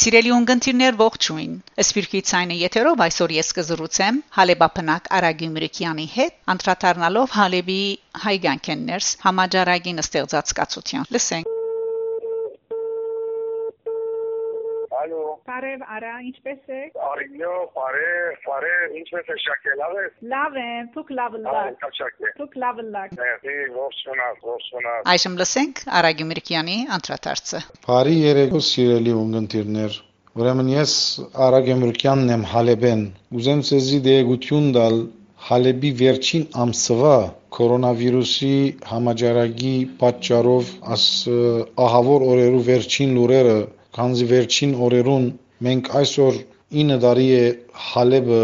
Սիրելի ունգընտիրներ ողջույն։ Սպիրկի ցայնը եթերով այսօր ես կզրուցեմ Հալեբապնակ Արագիմրիկյանի հետ, անդրադառնալով Հալեբի հայգանքեններս համաճարակին ստեղծած կացություն։ Լսենք։ Բարև, արա, ինչպե՞ս եք։ Արինյո, բարև, բարև, ինչպես եք շակել, լավ եք։ Լավ եմ, դուք լավ շակել։ Դուք լավ լաք։ Ներդի, ողջունած, ողջունած։ Այժմ լսենք Արագիմրիկյանի անդրադարձը։ Բարի երեկո սիրելի ունգընտիրներ։ Ուրեմն ես Արագ Էմրուկյանն եմ Հալեբեն։ Ուզեմ ցեզի դերգություն տալ Հալեբի վերջին ամսվա կորոնավիրուսի համաճարակի պատճառով աս ահավոր օրերու վերջին լուրերը, քանզի վերջին օրերուն մենք այսօր 9 տարի է Հալեբը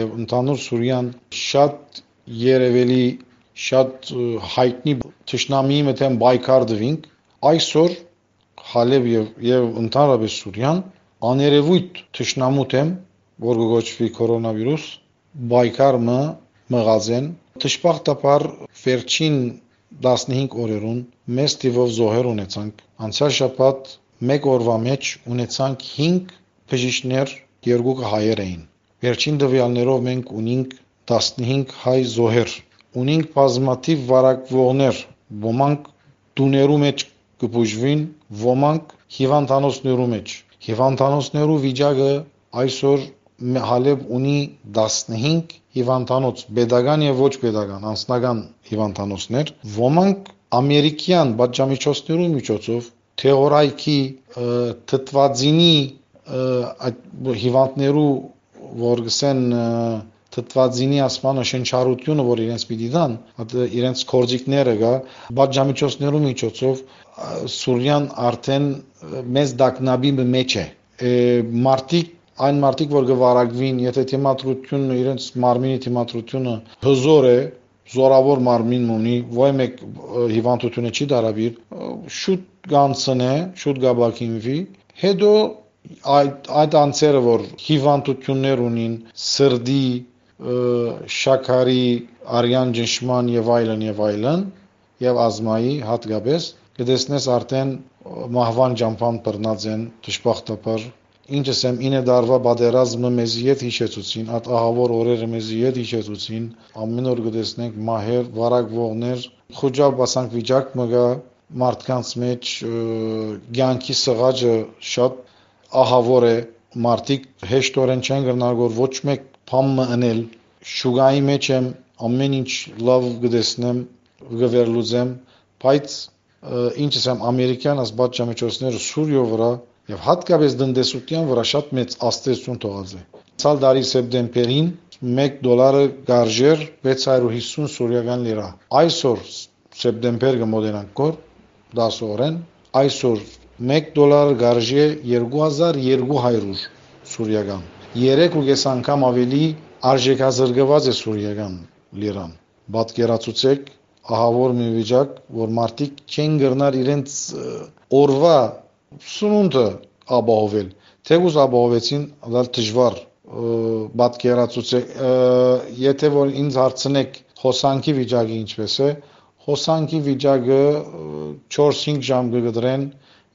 եւ ընդհանուր Սուրիան շատ երևելի շատ հայտնի ճշնամիի մտեն բայկար դվինք այսօր Հալեբ եւ եւ ընդհանրապես Սուրիան աներևույթ ճշնամուտ եմ որ գոչվի կորոնավիրուս բայկարը մղազեն դժբախտաբար վերջին 15 օրերուն մեծ տիվով զոհեր ունեցանք անցյալ շաբաթ մեկ օրվա մեջ ունեցանք 5 բժիշկներ երկուքը հայեր էին վերջին դվյալներով մենք ունենք 15 հայ զոհեր ունենք բազմաթիվ վարակվողներ ոմանք դուներու մեջ կբուժվին ոմանք հիվանդանոցներու մեջ հիվանդանոցներու վիճակը այսօր Հալեբ ունի 15 հիվանդանոց, pedagogan եւ ոչ pedagogan, անձնական հիվանդանոցներ, ոմանք ամերիկյան պատժամիջոցներու միջոցով թեորայքի թթվածինի այդ հիվանդներու որ գսեն թթվածինի ասմանը շնչառությունը որ իրենց պիտի դան, այդ իրենց կորձիկները գա պատժամիջոցներու միջոցով Սուրիան արդեն մեծ դակնաբի մեջ է մարտիկ այն մարդիկ որ գվարագվին եթե թիմատրությունը իրենց մարմինի թիմատրությունը հզոր է զորավոր մարմին ունի ոյ մեկ հիվանդությունը չի դարաբիր շուտ գանցնե շուտ գաբակինվի հետո այդ այդ անձերը որ հիվանդություններ ունին սրդի շաքարի արյան ճնշման եւ այլն եւ այլն եւ ազմայի հատկապես կդեսնես արդեն մահվան ճամփան բռնած են դժբախտաբար ինչս եմ ինը դարվա բادرազմը մեզի հետ հիշեցուցին այդ ահավոր օրերը մեզի հետ հիշեցուցին ամեն օր կդեսնենք մահեր վարակվողներ խոջալ բասանք վիճակ մը գա մարդկանց մեջ ցանկի սղաճը շատ ահավոր է, մարդիկ հեշտորեն չեն գնալ որ ոչ մեկ փամը անել, շուգայի մեջ եմ ամեն ինչ լավ կտեսնեմ, կվերլուծեմ, բայց ինչս եմ ամերիկյան ասբաճամիջոցները Սուրիո վրա եւ հատկապես դնդեսության վրա շատ մեծ աստեցություն թողած է։ Ցալ դարի սեպտեմբերին 1 դոլարը գարժեր 650 սուրիական լիրա։ Այսօր սեպտեմբեր կմոտենանք կոր 10 օրեն, այսօր 1 դոլար գարժե 2200 սուրիական։ 3.5 անգամ ավելի արժեքազրկված է սուրիական լիրան։ Պատկերացուցեք ահավոր մի վիճակ, որ մարդիկ չեն գրնար իրենց օրվա սնունդը ապահովել թեւուզ ապահովեցին դալ դժվար պատկերացուցեք եթե որ ինձ հարցնեք հոսանքի վիճակը ինչպես է հոսանքի վիճակը 4-5 ժամ կգդրեն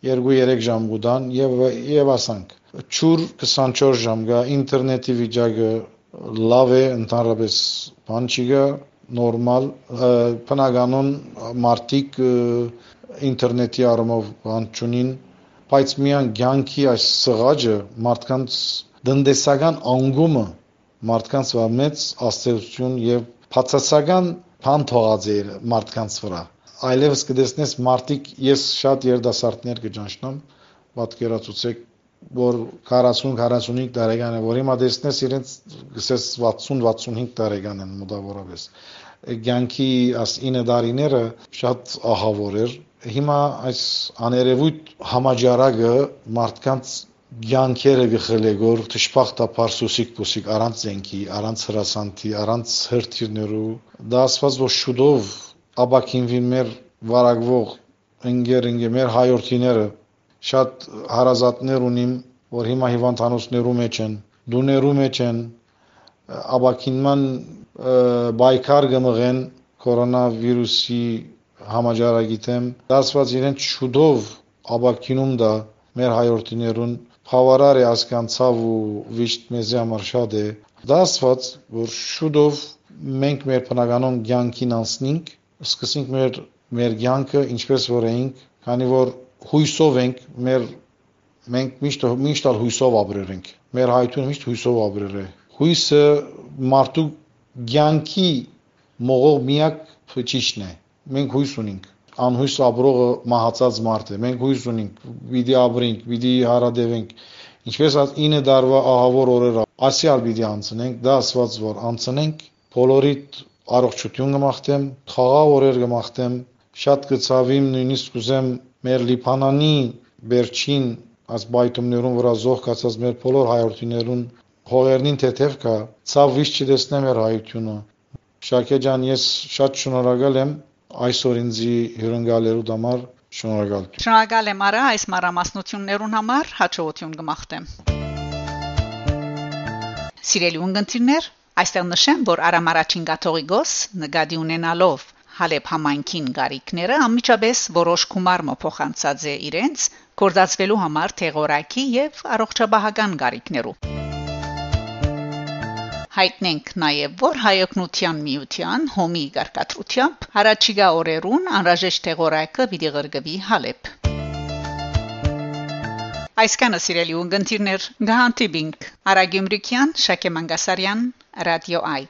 2-3 ժամ գուտան եւ եւ ասանք ճուր 24 ժամ գա ինտերնետի վիճակը լավ է ընդհանրապես բան չի գա նորմալ բնականon մարտիկ ինտերնետի առումով բան չունին բայց միան ցանկի այս սղաճը մարդկանց դնդեսական անգումը մարդկանց վրա մեծ աստեցություն եւ բացասական բան թողած է մարդկանց վրա այլևս կդեսնես մարդիկ ես շատ երդասարտներ կճանչնամ պատկերացուցեք որ 40-45 տարեկան է որ հիմա դեսնես իրենց գսես 60-65 տարեկան են մոտավորապես ցանկի աս 9 տարիները շատ ահավոր էր հիմա այս աներևույթ համաճարակը մարդկանց ցանկերը գխելեգոր թշփախտապար սուսիկ պուսիկ առանց զենքի, առանց հրասանտի, առանց հրթիռներու դա ասված որ շուտով աբակինվի մեր վարակվող ընկեր ընկեր մեր հայրենիները շատ հարազատներ ունիմ որ հիմա հիվանդանոցներու մեջ են դուներու մեջ են աբակինման բայկար գմղեն կորոնավիրուսի համաճարակի թեմ դասված իրեն շուտով աբակինում դա մեր հայրենիներուն խավարար է ասկանցավ ու վիշտ մեզի համար շատ է դա ասված որ շուտով մենք մեր բնականon ցանկին անցնենք սկսենք մեր մեր ցանկը ինչպես որ էինք քանի որ հույսով ենք մեր մենք միշտ միշտ հույսով ապրել ենք մեր հայտուն միշտ հույսով ապրել է հույսը մարդու ցանկի մողով միակ ճիշտն է մենք հույս ունենք անհույս ապրողը մահացած մարդ է։ Մենք հույս ունենք, պիտի ապրենք, պիտի հարադևենք։ Ինչպես 9 դարվա ահավոր օրերը ասիալ պիտի անցնենք, դա ասված որ անցնենք, բոլորիդ առողջություն կմաղթեմ, խաղաղ օրեր կմաղթեմ, շատ կցավիմ նույնիսկ կուզեմ մեր լիփանանի վերջին այս բայթումներուն վրա զող կացած մեր բոլոր հայրենիներուն հողերնին թեթև կա, ցավ վիշ չտեսնեմ մեր հայությունը։ Շակե ջան, ես շատ շնորհակալ եմ այսօր ինձի հյուրընկալելու համար շնորհակալություն։ Շնորհակալ եմ արա այս մարամասնություններուն համար, հաջողություն կմաղթեմ։ Սիրելի ունգընտիրներ, այստեղ նշեմ, որ Արամ առաջին գաթողիկոս նկատի ունենալով Հալեբ համայնքին գարիկները անմիջապես որոշ գումար մփոխանցած է իրենց կորզածվելու համար թեղորակի եւ առողջապահական գարիկներու հայտնենք նաև, որ հայօգնության միության հոմի գարկատրությամբ հարաճիգա օրերուն անրաժեշտ տեղորայքը պիտի գրգվի Հալեբ։ Այսքանը սիրելի ունգընտիրներ, գահանտիբինգ Արագիմրիկյան Շակե Մանգասարյան, Radio I.